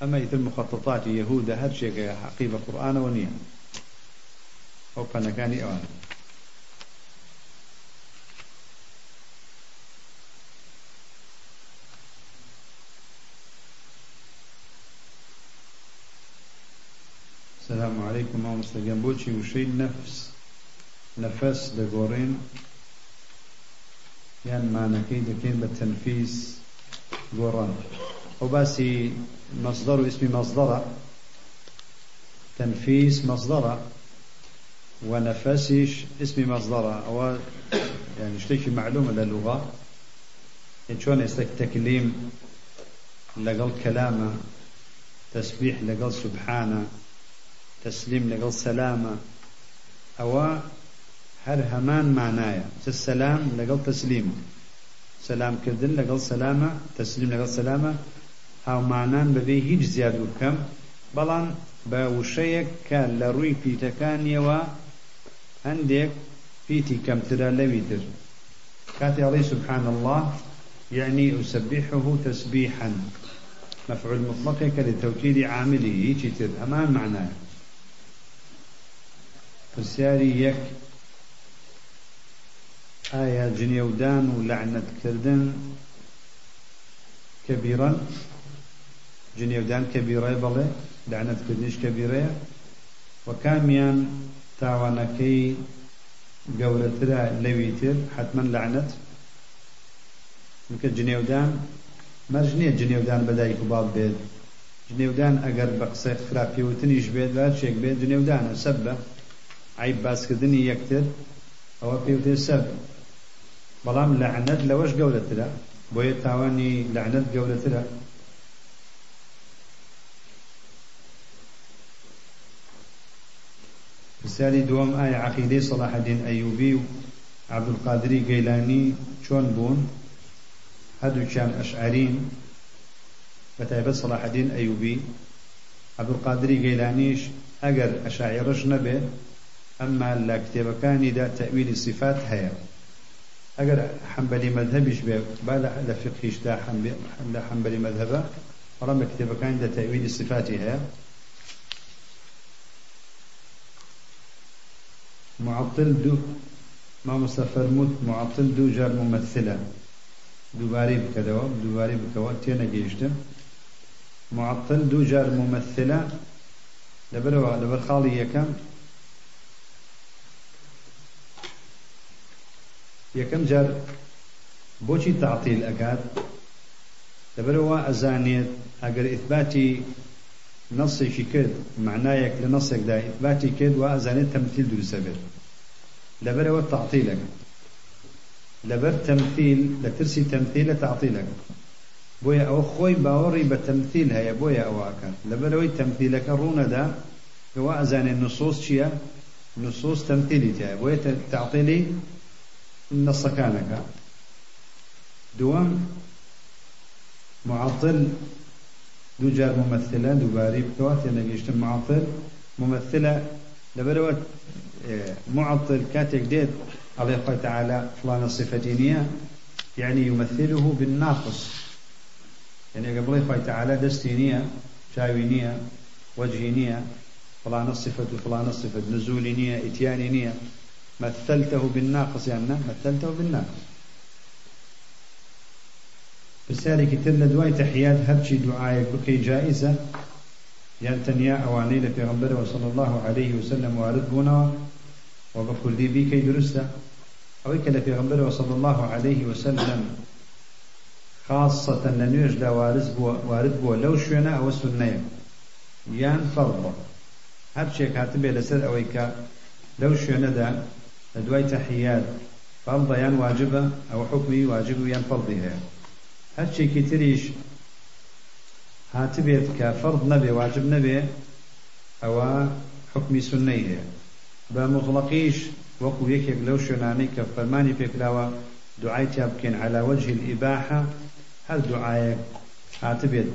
A: ئەمە ئیتر مخططاتی یەهودە هەر شێکە حەقی بە قورآانەوە نییە. ئەو پەنەکانی ئەوان. السلام عليكم. ورحمة الله بوشي وشي نفس نفس دقورين يعني معنى دكين بالتنفيس قوران وباسي مصدر اسم مصدر تنفيس مصدر ونفسش اسم مصدر أو يعني اشتكي معلومة للغة. شون يستك تكليم لقل كلامه تسبيح لقل سبحانه. تسليم لقل سلامة أو هر همان معنايا السلام لقل تسليم سلام كردن لقل سلامة تسليم لقل سلامة هاو معنان ببي هیچ زیاد و کەم بەڵام بە وشەیەک کە لە ڕووی پیتەکانیەوە هەندێک پیتی کەمترە لەوی تر. كاتي عليه سبحان الله يعني أسبحه تسبيحا مفعول مطلق لتوكيد عامله هيك تر. أمان معناه پرسیاری یەک ئایا جنێودان و لەعنەتکردن کەبیڕەن جنێودان کەبیڕێ بڵێ لەعنەتکردنیش کەبیڕەیە؟ و کامیان تاوانەکەی گەورەترە لەوی تر حتمما لەعنەت چونکە جنێودان مەرج نییە جنێودان بەدایک و باڵ بێت. جنێودان ئەگەر بە قسەی خراپیوتنیش بێت وا چێک بێت جنێودانە سەب بە. عیب باسکردنی یەکتر ئەوە پێوتێ سەر بەڵام لەعنەت لەوەش گەورەترە بۆیە تاوانی لەعنەت گەورەترە پرسیاری دووەم ئایا عقیدەی سەلاحەدین ئەیوبی و عەبدولقادری گەیلانی چۆن بوون هەردووکیان ئەشعەرین بەتایبەت سەلاحەدین ئەیوبی عەبدولقادری گەیلانیش ئەگەر ئەشاعیڕش نەبێت ئەمما لە کتێبەکانیدا تەویلی صفات هەیە ئەگەر حەمبەلی مەذهبیش بێ با لە فقهیشدا لە حەمبەلی مەذهبە بەڵام لە کتێبەکانیدا تەویلی صفاتی هەیە معطل دو ما مستفرمود معطل دو جار ممثلة. دوباري بكذا دوباري بكوا تينا جيشتم معطل دو جار ممثلة. لبروا لبر خالي يكم یەکەم جار بۆچی تعطیل ئەکات؟ لەبەرەوە ئەزانێت ئەگەر ئیثباتی نصێکی کرد معنایەک لە نصێکدا ئیثباتی کرد و ئەزانێت تەمثیل دروستە بێت. لەبەرەوە تعطیلەکە. لەبەر تەمثیل لە ترسی تەمثیلە تعطیلەکە. بۆیە ئەوە خۆی باوەڕی بە تەمثیل هەیە بۆیە ئەوە ئەکات لەبەرەوەی تەمثیلەکە ڕوونەدا کەوا ئەزانێت نصوص چییە؟ نصوص بۆیە تعطیلی نصكانك دوام معطل دو جار ممثلة بكوات يعني معطل ممثلة لبروت آه، معطل كاتك ديت الله تعالى فلان الصفتينية يعني يمثله بالناقص. يعني قبل الله تعالى دستينية شاوينية وجهينية فلان الصفة فلان الصفة نزولينية إتيانينية. مثلته بالناقص يعني مثلته بالناقص. بسالي كتر لدواي تحيات هرشي دعاية بكي جائزة يعني تنيا أواني لبيغمبر صلى الله عليه وسلم وارد بونا وبكل دي بي كي درسته أويك لبيغمبر صلى الله عليه وسلم خاصة لنيوش دا وارد بو, وارد بو لو شونا أو سنة يان فرض هەرچێک هاتبێ لەسەر ئەوەی کە لەو شوێنەدا تەحیات فەڵدە یان واجبە ئەو حکمی واجب فەڵدی هەیە هەرچێکی تریش هاتبێت کە فەرض نەبێ واجب نەبێ ئەوە حکمی سنەی هەیە بە مطلقیش وەکو یەکێک لەو شوێنانەی کە فەرمانی پێکراوە دوعای تیا بکەین على وجه الإباحة هەر دوعایەک هاتبێت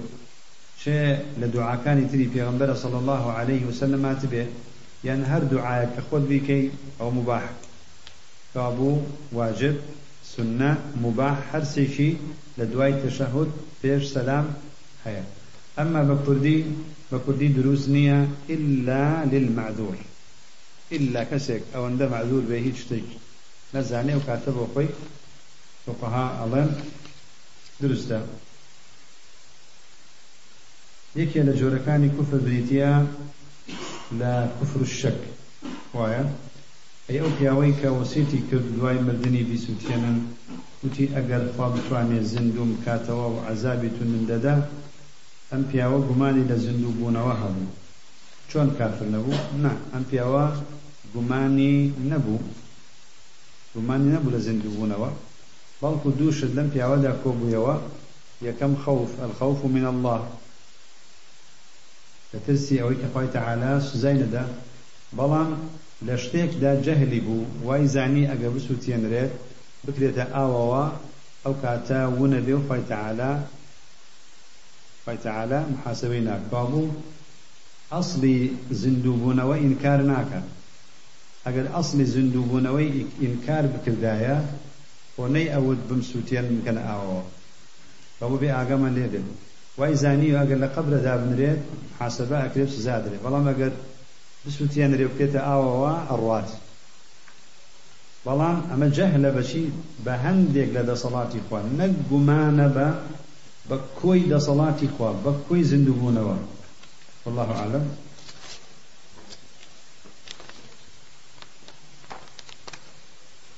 A: چێ لە دوعاکانی تری پێغمبەرە صلى الله عليه وسلم هاتبێت یان هەر دوعایەک کە خۆت بیکەی ئەو کابوو واجب سنة مباح هەرسێکی لە دوای تشهد هەیە. ئەمما بە کوردی بە کوردی دروست نییە إلا للمعذور. إلا کەسێک ئەوەندە معذور بێ هیچ شتێک نەزانێ و کاتە بۆ خۆی فقها ئەڵێن دروستە. یەکێ لە جۆرەکانی کوفر بریتە لە کوفر الشەک. وایە؟ ئەی ئەو پیاوەی کە وەسیتی کرد دوای مردنی بیسووتێنن وتی ئەگەر خوا بتوانێت زیندوم کاتەوە و عذابی توندم دەدا ئەم پیاوە گومانی لە زیندوو بوونەوە هەبوو. چۆن کافر نەبوو؟ نا ئەم پیاوە گومانی نەبوو. گومانی نەبوو لە زیندوو بوونەوە. بەڵکو دوو شت لەم پیاوەدا کۆبوویەوە یەکەم خەوف الخەوف من الله. لەترسی ئەوەی کە خۆی تەعالا سزای نەدا. بەڵام لە شتێکدا جەهلی بوو وای زانی ئەگە بسووتێنرێت بکرێتە ئاوەوە ئەو کاتە وونە بێ و خۆی تەعالا خۆی تەعالا محاسبەی ناکوا بوو. ئەسڵی زیندووبوونەوە ئینکار ناکات. ئەگەر ئەسڵی زیندووبوونەوەی ئینکار بکردایە بۆ نەی ئەوت بم سووتێن بکەن ئاوەوە. بەبوو بێ ئاگەمان لێ بێت وای زانی ئەگەر لە قبرەدا بنرێت حاسبە ئەکرێت سزا درێت بەڵام ئەگەر بسووتێنرێ بکرێتە ئاوەوە ئەڕوات بەڵام ئەمە جەهلە بەچی بە هەندێک لە دەسەڵاتی خوا نەک گومانە بە بە کۆی دەسەڵاتی خوا بە کۆی زیندووبوونەوە والله أعلم.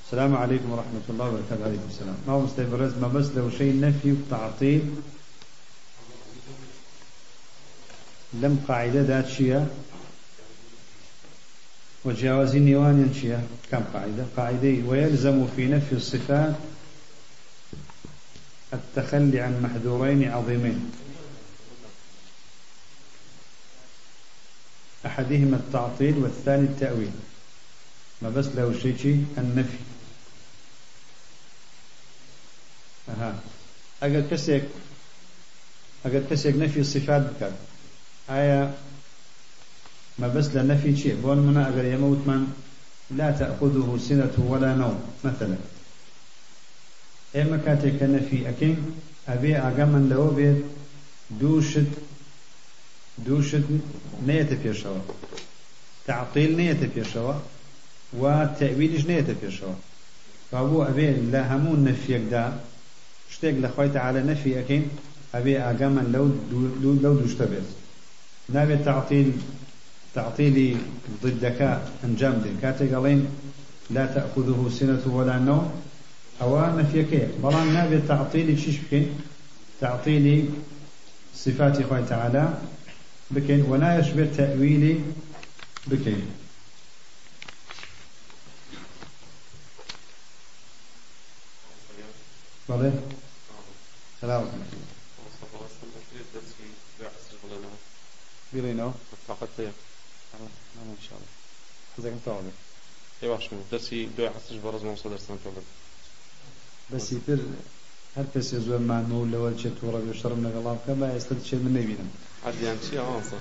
A: السلام عليكم ورحمة الله وبركاته. عليكم السلام. ما هو مستبرز ما بس لو شيء نفي وتعطيل. لم قاعدة ذات شيء. وجاوز النيوان شيء كم قاعدة. قاعدة ويلزم في نفي الصفات التخلي عن محذورين عظيمين. أحدهما التعطيل والثاني التأويل. ما بس له شيء النفي. أها. أجل كسيك أجل كسيك نفي الصفات بكر آية ما بس لنفي شيء. بون منا أجل يموت من لا تأخذه سنة ولا نوم مثلا. ئێمە کاتێک کە نەفی ئەەکەین ئەبێ ئاگامان لەوە بێت دووشت دووشت نەیەتە پێشەوە تعقیل نەیەتە پێشەوە و تەویلیش نەیەتە پێشەوە بابوو ئەبێ لە هەموو نەفیەکدا شتێک لە خۆی تەعالە نەفی ئەەکەین ئەبێ ئاگامان لەو لەو دووشتە بێت نابێت تعقیل تعطيلي ضدك أنجام دين كاتي قالين لا تأخذه سنة ولا نوم. أو نفيك. بلان نابي تعطيلي شيش بكين؟ تعطيلي صفات الله تعالى بكين. ولا يشبه تأويلي بكين. بله؟ سلام. بيلينو
B: فقط
A: الله متعود
B: إيه باش من درسي دو حسش برز ما وصل درسنا تولد
A: بس يتر هر کس زور معنو لول چه تورا بيو شرم لغلاب كما يستد شيء من نبينا
B: عاد شيء عنصر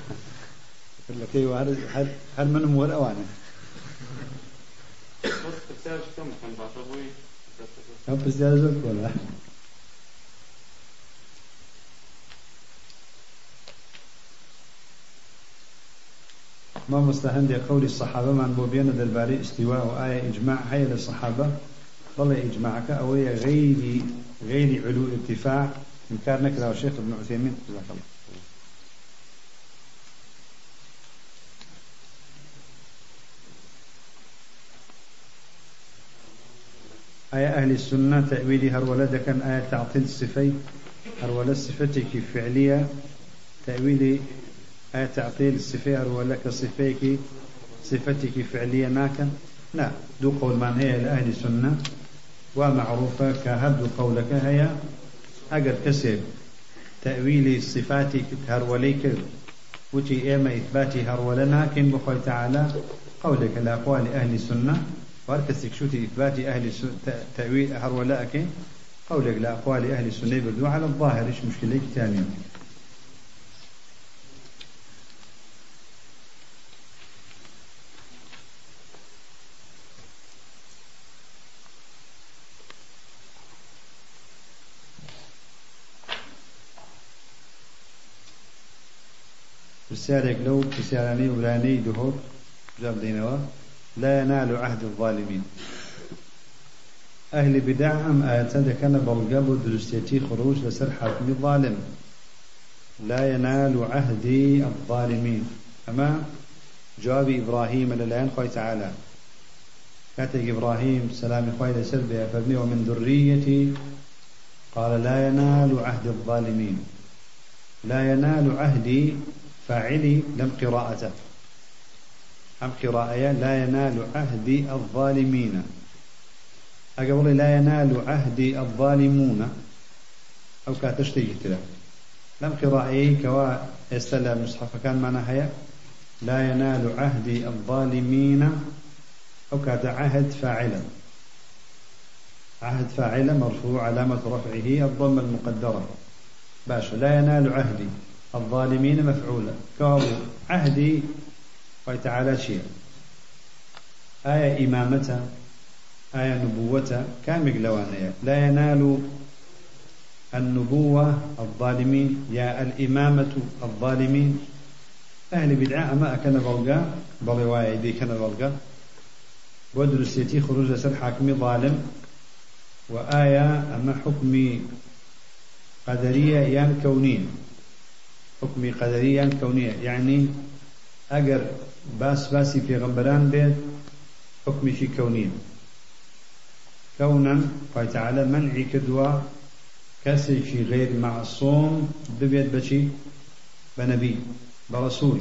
A: لك أيوه هر هر هر من مور اوانه
B: بس بتعرف كم كان بعد أبوي
A: هم بس ده زور ما مستهند قول الصحابة من بوبينا درباري استواء وآية إجماع. هي للصحابة. والله إجماعك. أو غير غير علو ارتفاع. إنكار نكرة الشيخ ابن عثيمين. جزاك الله. آية أهل السنة تأويل هرولة كان آية تعطيل الصفي هرولة صفتك فعلية. تأويل هي تعطيل الصفة ولا كصفيك صفتك فعلية ناكا لا دو قول من هي لأهل السنة ومعروفة كهد قولك هي أجر كسب. تأويل صفاتك هروليك وتي إما إثباتي هرولنا كن بخوي تعالى قولك الأقوال أهل السنة واركسك شوتي إثباتي أهل تأويل هرولاك قولك لأقوال أهل السنة بدو على الظاهر إيش مشكلة ثانية پرسیارێک لەو پرسیارانەی ورانەی دهۆت جاب دێنەوە لا ينال عهد الظالمين. أهل بدع أم آيات كان بلغب درستيتي خروج لسر حاكم الظالم. لا ينال عهد الظالمين. أما جواب إبراهيم لله خوي تعالى. كاتب إبراهيم سلام خوي لسر فرمي ومن ذريتي. قال لا ينال عهد الظالمين. لا ينال عهدي فاعلي لم قراءته أم قراءة لا ينال عهد الظالمين. أقول لا ينال عهد الظالمون. أو كاتشتي تلا لم قراءة كوا استلى مصحف كان معنا هيا. لا ينال عهد الظالمين. أو كات عهد فاعلا. عهد فاعلا مرفوع علامة رفعه الضم المقدرة. باشا لا ينال عهدي. الظالمين مفعولا. كابو عهدي وتعالى شيء. آية إمامته آية نبوته كامل لوانية لا ينال النبوة الظالمين يا الإمامة الظالمين. أهل بدعاء ما أكن بلغا برواية دي كان بلغا ودرسيتي خروج سر حاكم ظالم. وآية أما حكم قدرية يان كونية حكمي قدريا كونية. يعني أجر باس باسي في غنبران بيت حكمي في كونية. كونا قال تعالى منعي كدوا كسي في غير معصوم ببيت بشي بنبي برسول.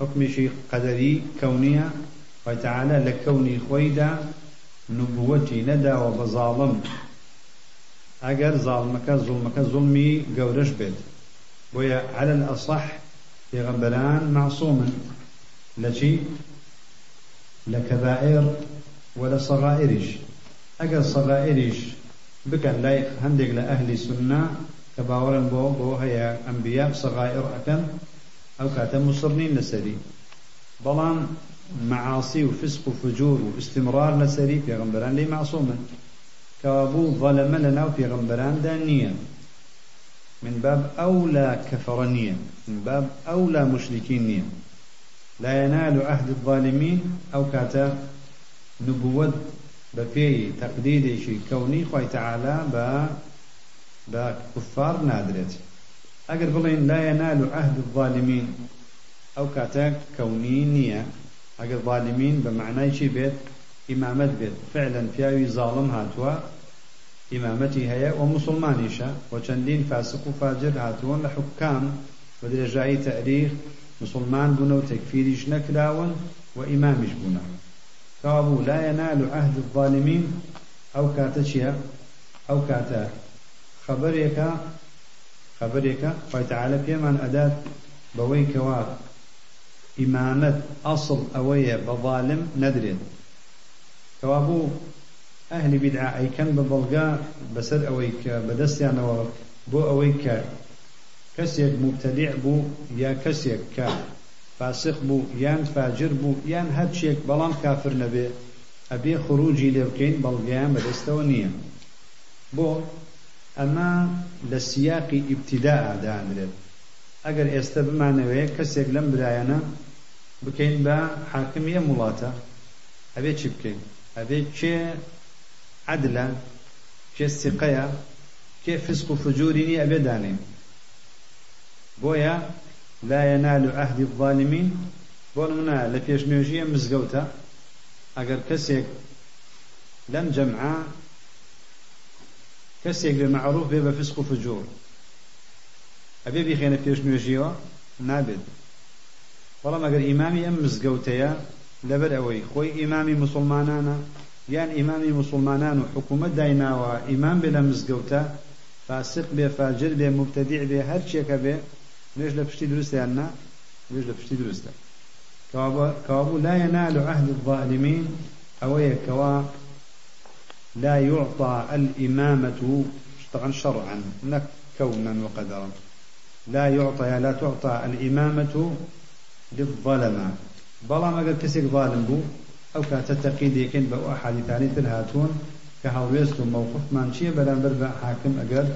A: حكمي في قدري كونية. قال تعالى لكوني خويدا نبوتي ندى وبظالم. أجر ظالمك ظلمك ظلمي قورش بيت ويا على الأصح في غنبلان معصوما لشي لكبائر ولا صغائرش. أجل صغائرش بكن لا هندق لأهل سنة كباورا بو بو هي أنبياء صغائر أكن أو كاتم مصرنين لسري. بلان معاصي وفسق وفجور واستمرار لسري في غنبلان لي معصوما كابو ظلم لنا في غنبلان دانيا من باب أولى كفرنية من باب أولى مشركين لا ينال عهد الظالمين أو كاتا نبوة بفي تقديد شيء كوني خوي تعالى با بكفار نادرت. أقر بلين لا ينال عهد الظالمين أو كاتا كوني نية. أقر ظالمين بمعنى شيء بيت إمامة بيت. فعلا فيها ظالم هاتوا. إمامتي هي ومسلمانيشا وچندين فاسق وفاجر هاتون لحكام. ودرجاي تأريخ مسلمان بنا وتكفيريش نكراون وإمامش بنا كابو لا ينال عهد الظالمين. أو كاتشيا أو كاتا خبريك فتعالى في من أداة بويك وار إمامة أصل أوية بظالم ندرين كوابو ئەهلی بیدعائیکەن بە بەڵگا بەسەر ئەوەی کە بەدەستیانەوە بۆ ئەوەی کە کەسێک مبتەدیع بوو یا کەسێک کە فاسق بوو یان فاجر بوو یان هەرچێک بەڵام کافر نەبێ ئەبێ خروجی لێ بکەین بەڵگەیان بەدەستەوە نییە. بۆ ئەمە لە سیاقی ئیبتیدادانرێت ئەگەر ئێستا بمانەوەیە کەسێک لەم برایەنە بکەین بە حاکم یە وڵاتە ئەبێ چی بکەین؟ ئەبێ کێ عدلا کێ سقەیە کێ فسق و فجوری نیە ئەبێ دانێن بۆیە لا ينال عهد الظالمين بۆ نمونە لە پێشنوێژیە مزگەوتە. ئەگەر کەسێک لەم جەمعە کەسێک بێ معروف بێ بە فسق و فجور. ئەبێ بیخێنە پێشنوێژیەوە نابێت. بەڵام ئەگەر ئیمامی ئەم مزگەوتەیە لەبەر ئەوەی خۆی ئیمامی مسلمانانە یان ئیمامی مسلمانان و حکوومەت دایناوە ئیمان بێ لە مزگەوتە فاسق بێ فاجر بێ مبتدیع بێ هەر چێکە بێ نوێژ لە پشتی دروستیان نا نوێژ لە پشتی كوابو لا ينال عهد الظالمين أو كوا لا يعطى الإمامة طبعا شرعا كونا وقدرا لا يعطى لا تعطى الإمامة للظلمة. بلا ما قد كسك ظالم بو أو كاتتقيد يكن بأو أحاديثاني تلهاتون كهويست موقف من شيء بلا بربع حاكم أقر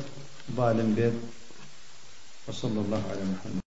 A: ظالم بيت. وصلى الله على محمد.